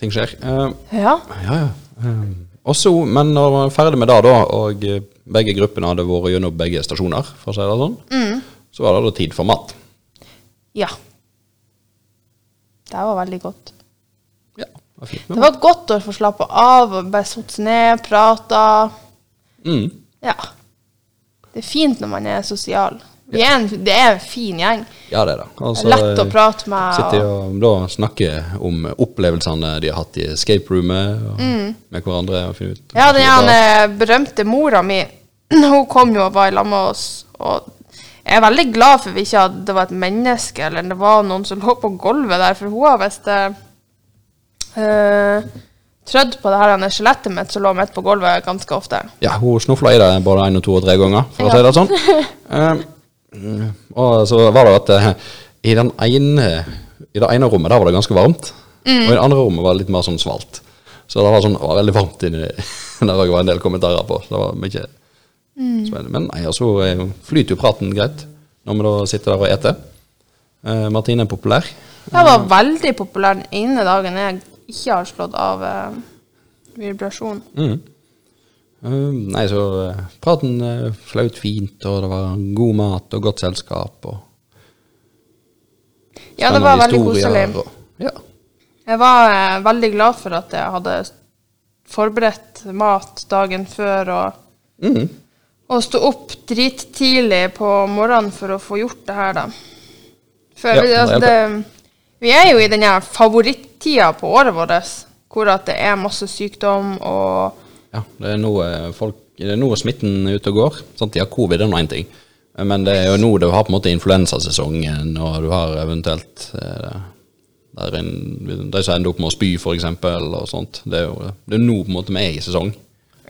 Ting skjer. Ehm, Ja. ja, ja. Um, og så, men når man er ferdig med det, da, og begge gruppene hadde vært gjennom begge stasjoner, for å si det sånn, så var det da tid for mat. Ja. Det var veldig godt. Ja, det var fint. Det var godt å få slappe av og bare sitte ned, prate. Mm. Ja. Det er fint når man er sosial. Vi er en, det er en fin gjeng. Ja, det er det. Altså, Lett å prate med. Sitter Og, og da snakke om opplevelsene de har hatt i escape roomet Mm. med hverandre. og ut ja, den berømte mora mi, hun kom jo og var i lag med oss. Og jeg er veldig glad for vi ikke at det var et menneske, eller det var noen som lå på gulvet der, for hun har visst uh, trødd på det her skjelettet mitt som lå midt på gulvet ganske ofte. Ja, hun snufla i det både én og to og tre ganger, for å si det sånn. Mm, og så var det at uh, i den ene I det ene rommet der var det ganske varmt, og i det andre rommet var det litt mer sånn svalt. Så det var sånn, var veldig varmt inni der òg, var en del kommentarer på. Så det var mye spennende. Men nei, altså eh, flyter jo praten greit når vi da sitter der og eter. Eh, Martine er populær. Jeg var veldig populær den ene dagen jeg ikke har slått av eh, vibrasjon. Mm. Uh, nei, så uh, praten uh, flaut fint, og det var god mat og godt selskap. og Ja, det var veldig koselig. og- Ja. Jeg var veldig glad for at jeg hadde forberedt mat dagen før og, Mhm. Og stå opp drittidlig på morgenen for å få gjort det her, da. For Ja, vi, altså, det, vi er jo i den favorittida på året vårt, hvor at det er masse sykdom og Ja, det er nå eh, folk Det er nå smitten er ute og går. Sant? har covid er nå én ting, men det er jo nå du har på en måte influensasesongen, og du har eventuelt eh, der en, De som ender opp med å spy, f.eks., og sånt. Det er jo det er nå på en måte vi er i sesong.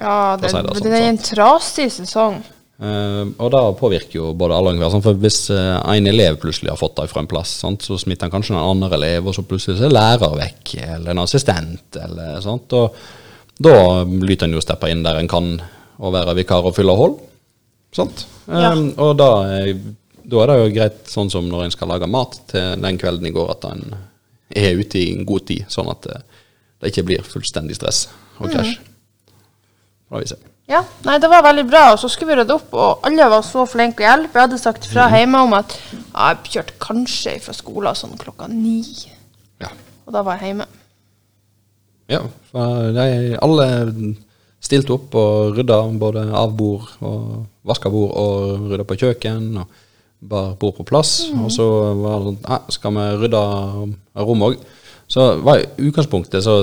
Ja, det, si det sånn, det er en trasig sesong. Uh, og det påvirker jo både alle og enhver. For hvis uh, en elev plutselig har fått det fra en plass, sant? så smitter han kanskje en annen elev, og så plutselig er lærer vekk, eller en assistent, eller sånt. Og da lyter en jo steppe inn der en kan, og være vikar og fylle hold. Sant? Ja. Eh, og da, eh, da er det jo greit, sånn som når en skal lage mat til den kvelden i går, at en er ute i en god tid, sånn at det ikke blir fullstendig stress og krasj. Det har vi se. Ja, nei, det var veldig bra. Og så skulle vi rydde opp, og alle var så flinke å hjelpe. Jeg hadde sagt fra mm. hjemme om at ja, jeg kjørte kanskje fra skolen sånn klokka ni. Ja. Og da var jeg hjemme. Ja, for de alle stilte opp og rydda både av bord og vaska bord og rydda på kjøkken og bar bord på plass. Og så var det sånn Nei, skal vi rydde rom òg? Så var i utgangspunktet så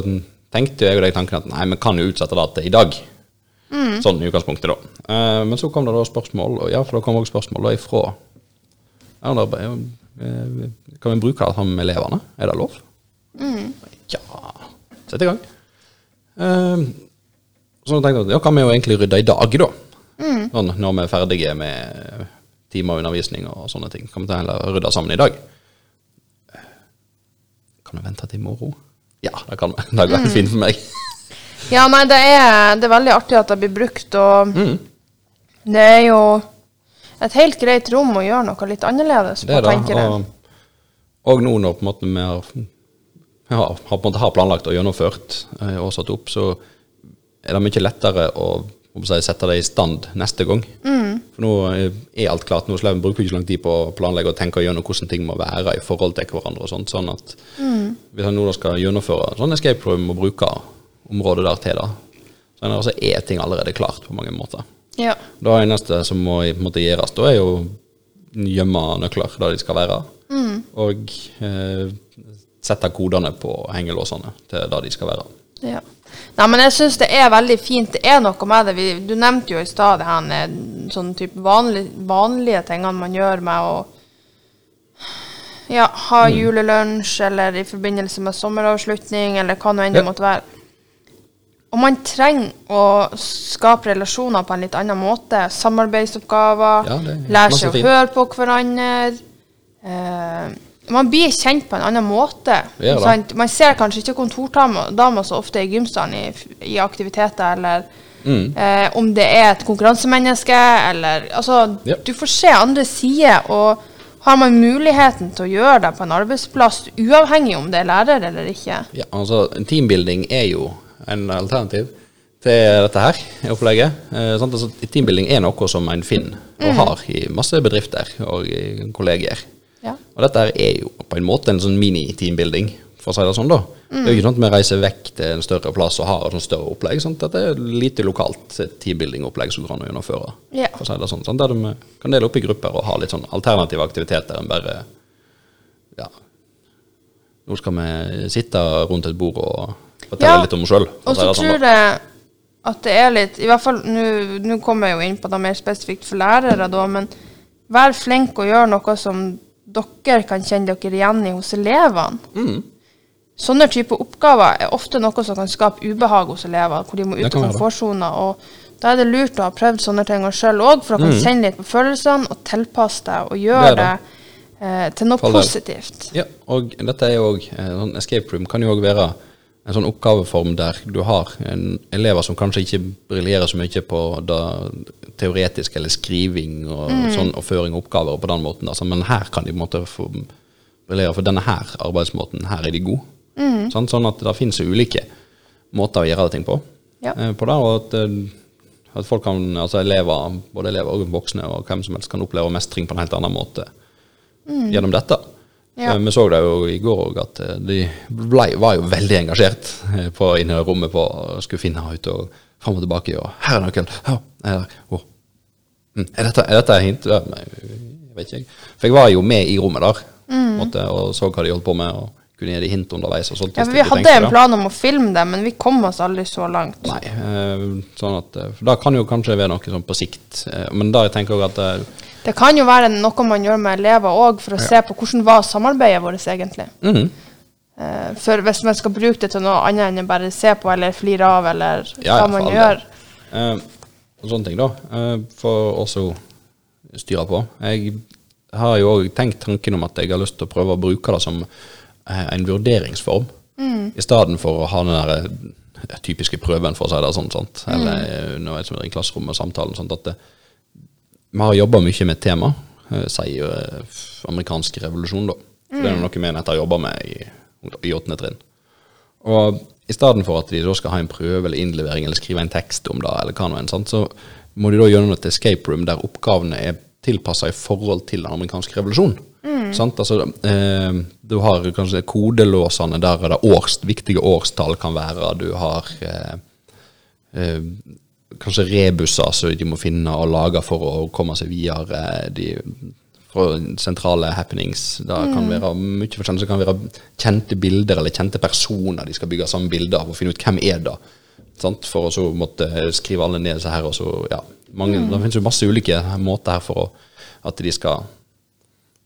tenkte jeg og de tanken at nei, vi kan jo utsette det til i dag. Sånn i utgangspunktet, da. Eh, men så kom det da spørsmål, og ja, for det kom også spørsmål da ifra ja, da, eh, Kan vi bruke det sammen med elevene? Er det lov? Ja, sett i gang. Eh, så tenkte jeg at ja, kan vi jo egentlig rydde i dag, da. Sånn, når vi er ferdige med timer undervisning og sånne ting. Kan vi heller rydde sammen i dag? Kan vi vente til i morgen? Ja, det kan vi. Det går helt fint for meg. Ja, nei, det er, det er veldig artig at det blir brukt, og Mm. det er jo et helt greit rom å gjøre noe litt annerledes Det på, er tenker jeg. Og, og nå når på en måte vi har, har, på en måte har planlagt og gjennomført eh, og satt opp, så er det mye lettere å, å si, sette det i stand neste gang. For nå er alt klart. Nå slipper vi bruker ikke lang tid på å planlegge og tenke gjennom hvordan ting må være i forhold til hverandre. og sånt, sånn at Hvis jeg nå skal gjennomføre sånn escape room og bruke området der til da. så det- er ting allerede klart på mange måter. Ja. Det eneste som må i måte gjøres, da er jo gjemme nøkler der de skal være. Og eh, sette kodene på hengelåsene til der de skal være. Ja. Nei, men jeg syns det er veldig fint. Det er noe med det. Vi, du nevnte jo i stad sånn type vanlig, vanlige tingene man gjør med å ja, ha julelunsj, eller i forbindelse med sommeravslutning, eller hva nå enn det Ja. måtte være. Og man trenger å skape relasjoner på en litt annen måte. Samarbeidsoppgaver. Ja, lære seg å fint. høre på hverandre. Eh, man blir kjent på en annen måte. Sant? Man ser kanskje ikke kontordamer så ofte i gymsalen i, i aktiviteter, eller Mm. eh, om det er et konkurransemenneske, eller Altså, Ja. du får se andre sider, og har man muligheten til å gjøre det på en arbeidsplass, uavhengig om det er lærer eller ikke? Ja, altså Teambuilding er jo en alternativ til dette her opplegget. Eh? Altså, teambuilding er noe som en finner og har i masse bedrifter og kolleger. kollegier. Ja. Og dette er jo på en måte en sånn mini-teambuilding, for å si det sånn, da. Det er jo ikke sånn at vi reiser vekk til en større plass og har et sånt større opplegg. Sant? Dette er et lite lokalt teambuilding-opplegg som går an å gjennomføre. Ja. For å si det sånn, sant? Der vi kan dele opp i grupper og ha litt sånn alternative aktiviteter enn bare Ja, nå skal vi sitte rundt et bord og fortelle Ja, litt om oss sjøl. Og så tror jeg at det er litt I hvert fall nå kommer jeg jo inn på det mer spesifikt for lærere, da, men vær flink og gjør noe som dere kan kjenne dere igjen i hos elevene. Mm. Sånne typer oppgaver er ofte noe som kan skape ubehag hos elever, hvor de må ut kan av komfortsona. Og da er det lurt å ha prøvd sånne ting sjøl òg, for å kunne kjenne litt på følelsene og tilpasse deg og gjøre Mm. Det det, eh, til noe For positivt. Ja, og dette er jo òg sånn Escape room kan jo òg være en sånn oppgaveform der du har en elever som kanskje ikke briljerer så mye på det teoretiske eller skriving og, sånn, og føring av oppgaver og på den måten. Altså, men her kan de på en måte få briljere, for denne her arbeidsmåten, her er de gode. Mm. Sånn at det finnes ulike måter å gjøre ting på. Ja. eh, på det, og at, eh, at folk kan, altså elever, både elever og voksne og hvem som helst kan oppleve mestring på en helt annen måte gjennom dette. Ja. Eh, Vi så det jo i går òg, at eh, de ble, var jo veldig engasjert eh, på, inne i rommet på å skulle finne ut og fram og tilbake. Og 'Her er nøkkelen!' Ja, er, det? Å. Mm, er, dette, er dette hint? Ja, jeg vet ikke. For jeg var jo med i rommet der måtte, og så hva de holdt på med, og kunne gi de hint underveis. Og sånt, Ja, vi hadde en plan om å filme det, men vi kom oss aldri så langt. Nei, sånn at For da kan jo kanskje være noe sånn på sikt. Men da jeg tenker jeg at Det kan jo være noe man gjør med elever òg, for å se på hvordan var samarbeidet vårt egentlig. Mm. For hvis man skal bruke det til noe annet enn å bare se på eller flire av, eller Ja, ja, hva man gjør. og sånne ting, da. Uh, for også styre på. Jeg har jo òg tenkt tanken om at jeg har lyst til å prøve å bruke det som en vurderingsform. I stedet for å ha den der typiske prøven, for å si det sånn. Sant? Eller mm. når jeg er i klasserommet og samtalen. sånn at det, vi har jobba mye med tema, eh, sier eh, amerikansk revolusjon, da. For Det er noe vi nettopp har jobba med i, i åttende trinn. Og i stedet for at de da skal ha en prøve eller innlevering eller skrive en tekst om det, eller hva nå enn, så må de da gjennom et escape room der oppgavene er tilpassa i forhold til den amerikanske revolusjonen. Sant? Altså, eh, du har kanskje kodelåsene der er det års, viktige årstall kan være. Du har eh, eh, kanskje rebuser som de må finne og lage for å komme seg videre. De, fra sentrale happenings. Det kan være mye forskjellig. Det kan være kjente bilder eller kjente personer de skal bygge samme bilde av og finne ut hvem er det. Sant? For å så måtte skrive alle ned så her. Og så, ja, mange, Det finnes jo masse ulike måter her for å, at de skal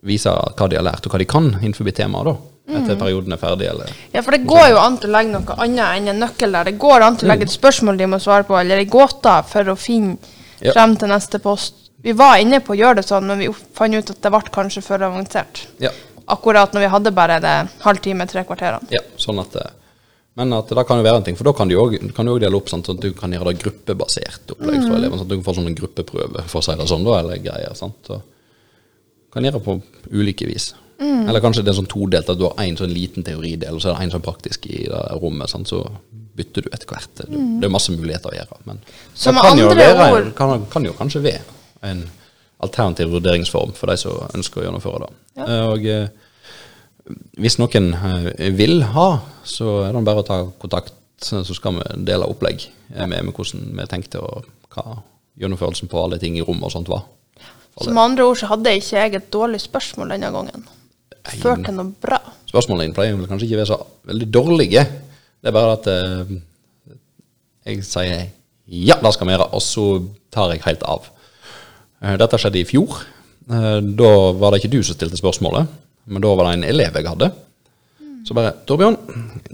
vise hva de har lært og hva de kan innenfor temaet. da, Etter perioden er ferdig. eller... Ja, for det går jo an til å legge noe annet enn en nøkkel der. Det går an til å legge et spørsmål de må svare på, eller ei gåte for å finne Ja. frem til neste post. Vi var inne på å gjøre det sånn, men vi fant ut at det ble kanskje for avansert. Ja, Akkurat når vi hadde bare det halvtime, tre kvarterene. Ja, sånn at eh, Men at det kan jo være en ting, for da kan du òg- kan du òg dele opp sånn at du kan gjøre det gruppebasert opplegg for elevene. Sånn at du kan få sånn en gruppeprøve, for å si det sånn, da, eller greier. sant? Så kan gjøre det på ulike vis. Eller kanskje det er sånn todelt, at du har én sånn liten teoridel, og så er det én sånn praktisk i det rommet. sant? Så bytter du etter hvert. Det, det er masse muligheter å gjøre. Men Så det kan jo, være, ord- kan, kan jo kanskje være en alternativ vurderingsform for de som ønsker å gjennomføre det. Ja. Og eh, hvis noen eh, vil ha, så er det bare å ta kontakt, så skal vi dele opplegg eh, med, med hvordan vi tenkte og hva gjennomførelsen på alle ting i rommet og sånt var. Så med andre ord så hadde ikke jeg et dårlig spørsmål denne gangen. Ført til noe bra. Spørsmålene dine pleier vel kanskje ikke være så veldig dårlige. Det er bare at eh, jeg sier ja, det skal vi gjøre, og så tar jeg helt av. Eh, dette skjedde i fjor. Eh, da var det ikke du som stilte spørsmålet, men da var det en elev jeg hadde. Så bare 'Torbjørn,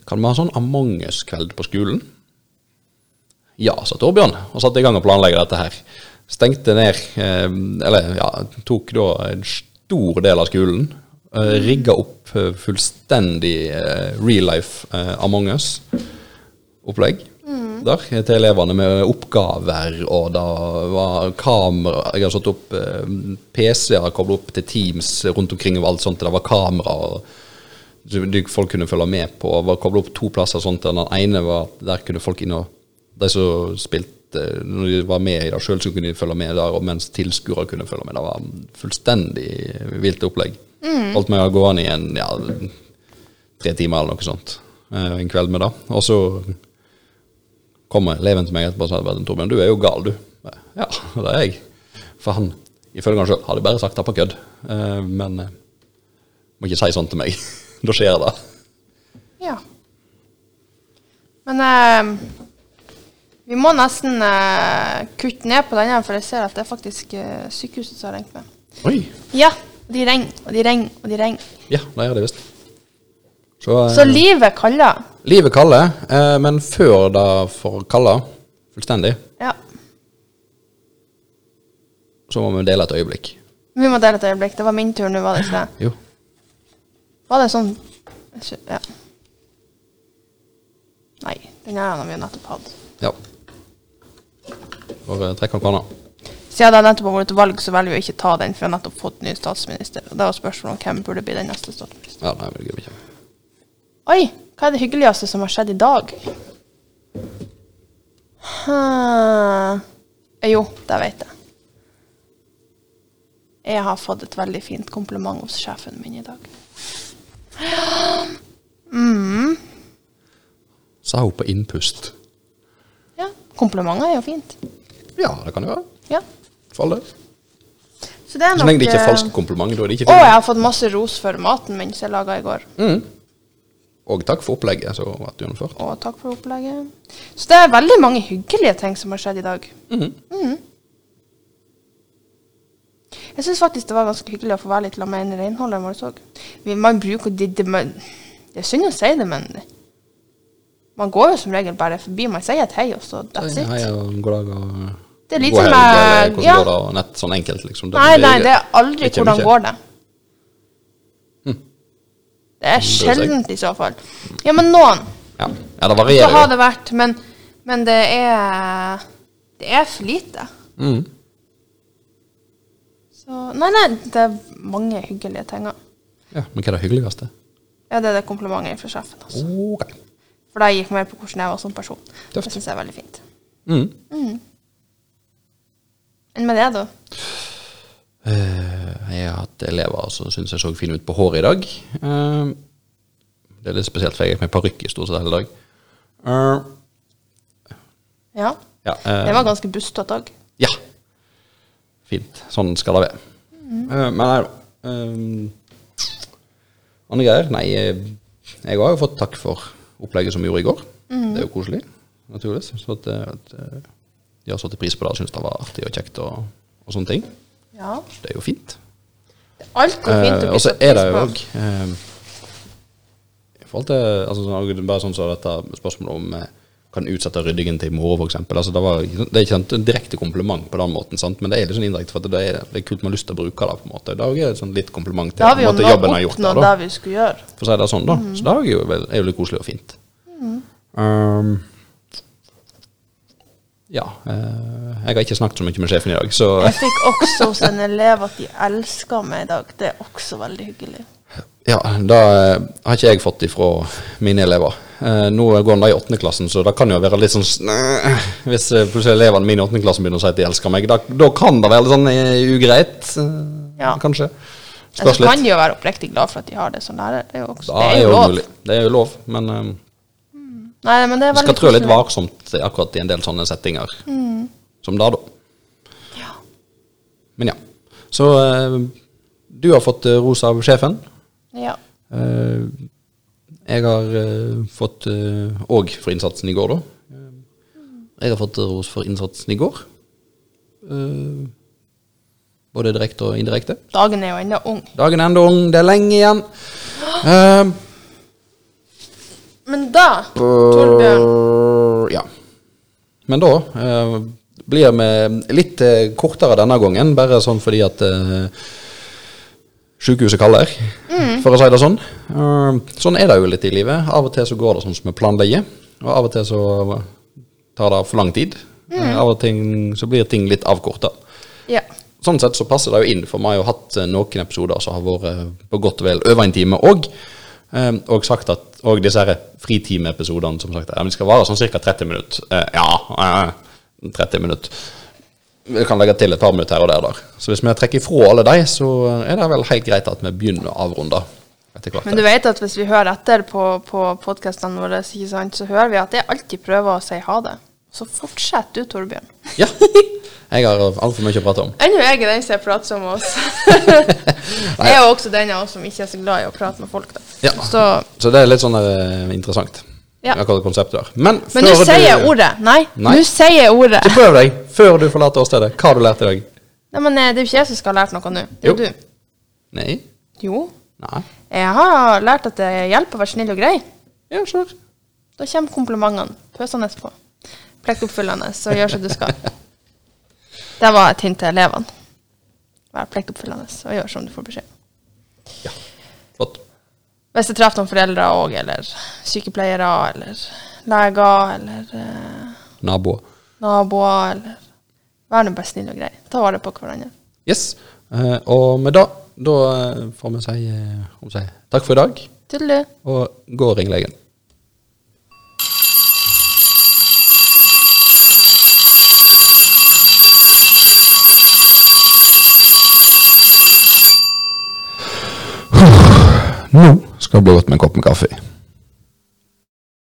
kan vi ha sånn Among us-kveld på skolen?' Ja, sa Torbjørn, og satte i gang å planlegge dette her. Stengte ned, eh, eller ja, tok da en stor del av skolen. Eh, rigga opp uh, fullstendig uh, real life uh, Among us-opplegg der eh, til elevene med oppgaver, og da var kamera Jeg har satt opp PC-er kobla opp til Teams rundt omkring og alt sånt. Det var kamera. som folk kunne følge med på. var kobla opp to plasser. sånt, og Den ene var at der kunne folk inn og De som spilte Når de var med i det sjøl, kunne de følge med der, og mens tilskuere kunne følge med. Det var fullstendig vilt opplegg. Holdt meg gående i en ja, tre timer eller noe sånt eh, en kveld med det. Og så kommer eleven til meg etterpå og sier Torbjørn, du er jo gal, du. Ja, det er jeg. For han, ifølge han sjøl, hadde bare sagt det på kødd. Eh, men eh, må ikke si sånn til meg. da skjer det. Ja. Men eh, vi må nesten eh, kutte ned på denne, for jeg ser at det er faktisk eh, sykehuset som har ringt meg. Oi. Ja, de ringer, og de ringer, og de ringer. Ja, det gjør det visst. Så, eh, Så livet kaller. livet kaller, eh, men før det får kalle fullstendig, Ja. så må vi dele et øyeblikk. Vi må dele et øyeblikk. Det var min tur nå, var det ikke det? Jo. Var det sånn ikke- Ja. Nei, den her har vi jo nettopp hatt. Ja. Bare trekk av kona. Siden det nettopp har vært valg, så velger vi å ikke ta den, for vi har nettopp fått ny statsminister. Og det var spørsmålet om hvem burde bli den neste statsministeren. Ja, nei, gidder vi ikke. Oi, hva er det hyggeligste som har skjedd i dag? Hmm. Jo, det vet jeg. Jeg har fått et veldig fint kompliment hos sjefen min i dag. Sa hun på innpust. Ja, komplimenter er jo fint. Ja, det kan det være. Ja. For all del. Så det er Så nok lenge det ikke er falske komplimenter. kompliment, da er det ikke Å, jeg har fått masse ros for maten min som jeg laga i går. Mm. Og takk for opplegget som ble gjennomført. Og takk for opplegget. Så det er veldig mange hyggelige ting som har skjedd i dag. Mhm. Mhm. Jeg syns faktisk det var ganske hyggelig å få være litt sammen med renholderen vår òg. Man bruker det, det, man, det er synd å si det, men man går jo som regel bare forbi. Man sier et hei, og så that's it. Hei og god dag og Det er litt som jeg- ja. går det, og nett sånn enkelt, liksom. Nei, nei, det er aldri det hvordan går det. Hm. Det er Det sjeldent i så fall. Ja, men noen. Ja, ja det Så varierer har jo. det vært, men, men det er Det er for lite. Mm. Så Nei, nei, det er mange hyggelige ting. Ja, men hva er det hyggeligste? Ja, det er det komplimentet fra sjefen. Altså. Okay. For det gikk mer på hvordan jeg var som person. Tøft. Det syns jeg er veldig fint. Mm. Mm. Enn med det, da? Uh, jeg har hatt elever som syns jeg så fin ut på håret i dag. Uh, det er litt spesielt, for jeg har med parykk i stort sett hele dag. Uh, Ja. ja, eh, Det var ganske bustete òg. ja. Fint. Sånn skal det være. Eh, men nei da. Eh, andre greier? Nei, eh, jeg har jo fått takk for opplegget som vi gjorde i går. Det er jo koselig, naturligvis. Så at, eh, at eh, de har satt pris på det og syns det var artig og kjekt og, og sånne ting. Ja. Det er jo fint. Det Alt alltid fint å og så bli satt er det pris jo på. òg eh, I forhold til altså, sånn, Bare sånn som dette spørsmålet om eh, kan utsette ryddingen til i morgen, f.eks. Altså, det, var, det er ikke sant, en direkte kompliment på den måten, sant? men det er litt sånn indirekte for det er, det er kult man har lyst til å bruke det. på en måte. Det er jo sånn litt kompliment til Da har vi på jo en måte, nå jobben gjort. oppnådd det vi skulle gjøre. for å si det sånn, da. Så det er jo, er litt koselig og fint. Um, ja. eh, jeg har ikke snakket så mye med sjefen i dag, så Jeg fikk også hos en elev at de elsker meg i dag. Det er også veldig hyggelig. Ja, da eh, har ikke jeg fått ifra mine elever. Eh, nå går han da i åttendeklassen, så det kan jo være litt sånn Hvis plutselig elevene mine i åttendeklassen begynner å si at de elsker meg, da, da kan det være litt sånn ugreit, Ja. kanskje. Spørs litt. så kan de jo være oppriktig glad for at de har det som lærer. Det er jo, også, det er jo lov. Det er jo lov, men eh, Nei, men det er vi skal veldig trå litt varsomt akkurat i en del sånne settinger. Som da, da. Ja. Men ja. Så eh, du har fått eh, ros av sjefen. Ja. Eh, jeg har uh, fått òg for innsatsen i går, da. Eh, jeg har fått ros for innsatsen i går. Eh, både direkte og indirekte. Dagen er jo ennå ung. Dagen er enda ung, det er lenge igjen. Eh, Men da, Torbjørn ja. Men da eh, blir vi litt eh, kortere denne gangen, bare sånn fordi at eh, sykehuset kaller, for å si det sånn. Eh, sånn er det jo litt i livet. Av og til så går det sånn som vi planlegger, og av og til så tar det for lang tid. Eh, av og til så blir ting litt avkorta. Ja. Sånn sett så passer det jo inn, for vi har jo hatt noen episoder som har vært på godt og vel over en time òg. Og sagt at og disse her fritimeepisodene som sagt, ja, men de skal vare sånn ca. 30 minutter. Eh, ja, eh, 30 minutter. Vi kan legge til et par minutter her og der. der. Så hvis vi trekker ifra alle de, så er det vel helt greit at vi begynner å avrunde. Men du vet at hvis vi hører etter på, på podkastene våre, så hører vi at jeg alltid prøver å si ha det. Så fortsett du, Torbjørn. Ja. Jeg har altfor mye å prate om. Ennå er jeg den som er pratsom med oss. jeg er jo også den av oss som ikke er så glad i å prate med folk. Ja. Så, Så det er litt sånn uh, interessant. Ja. Akkurat konseptet der. Men, men nå sier jeg ordet. Nei, nå sier jeg ordet. Så prøv deg før du forlater åstedet. Hva har du lært i dag? Nei, men eh, det er jo ikke jeg som skal ha lært noe nå. Det er Jo. du. Nei? Jo. Nei? Jeg har lært at det hjelper å være snill og grei. Ja, sure. Da kommer komplimentene pøsende på. Pliktoppfyllende, og gjør som du skal. Det var et hint til elevene. Vær pliktoppfyllende og gjør som du får beskjed om. Ja. Flott. Hvis jeg treffer noen foreldre òg, eller sykepleiere, eller leger, eller eh, Naboer. naboer, eller Vær nå bare snill og grei. Ta vare på hverandre. Yes. Eh, og med det, da eh, får vi si, eh, om si takk for i dag, Tudelu. og gå og ring legen. Nå skal det bli godt med en kopp med kaffe.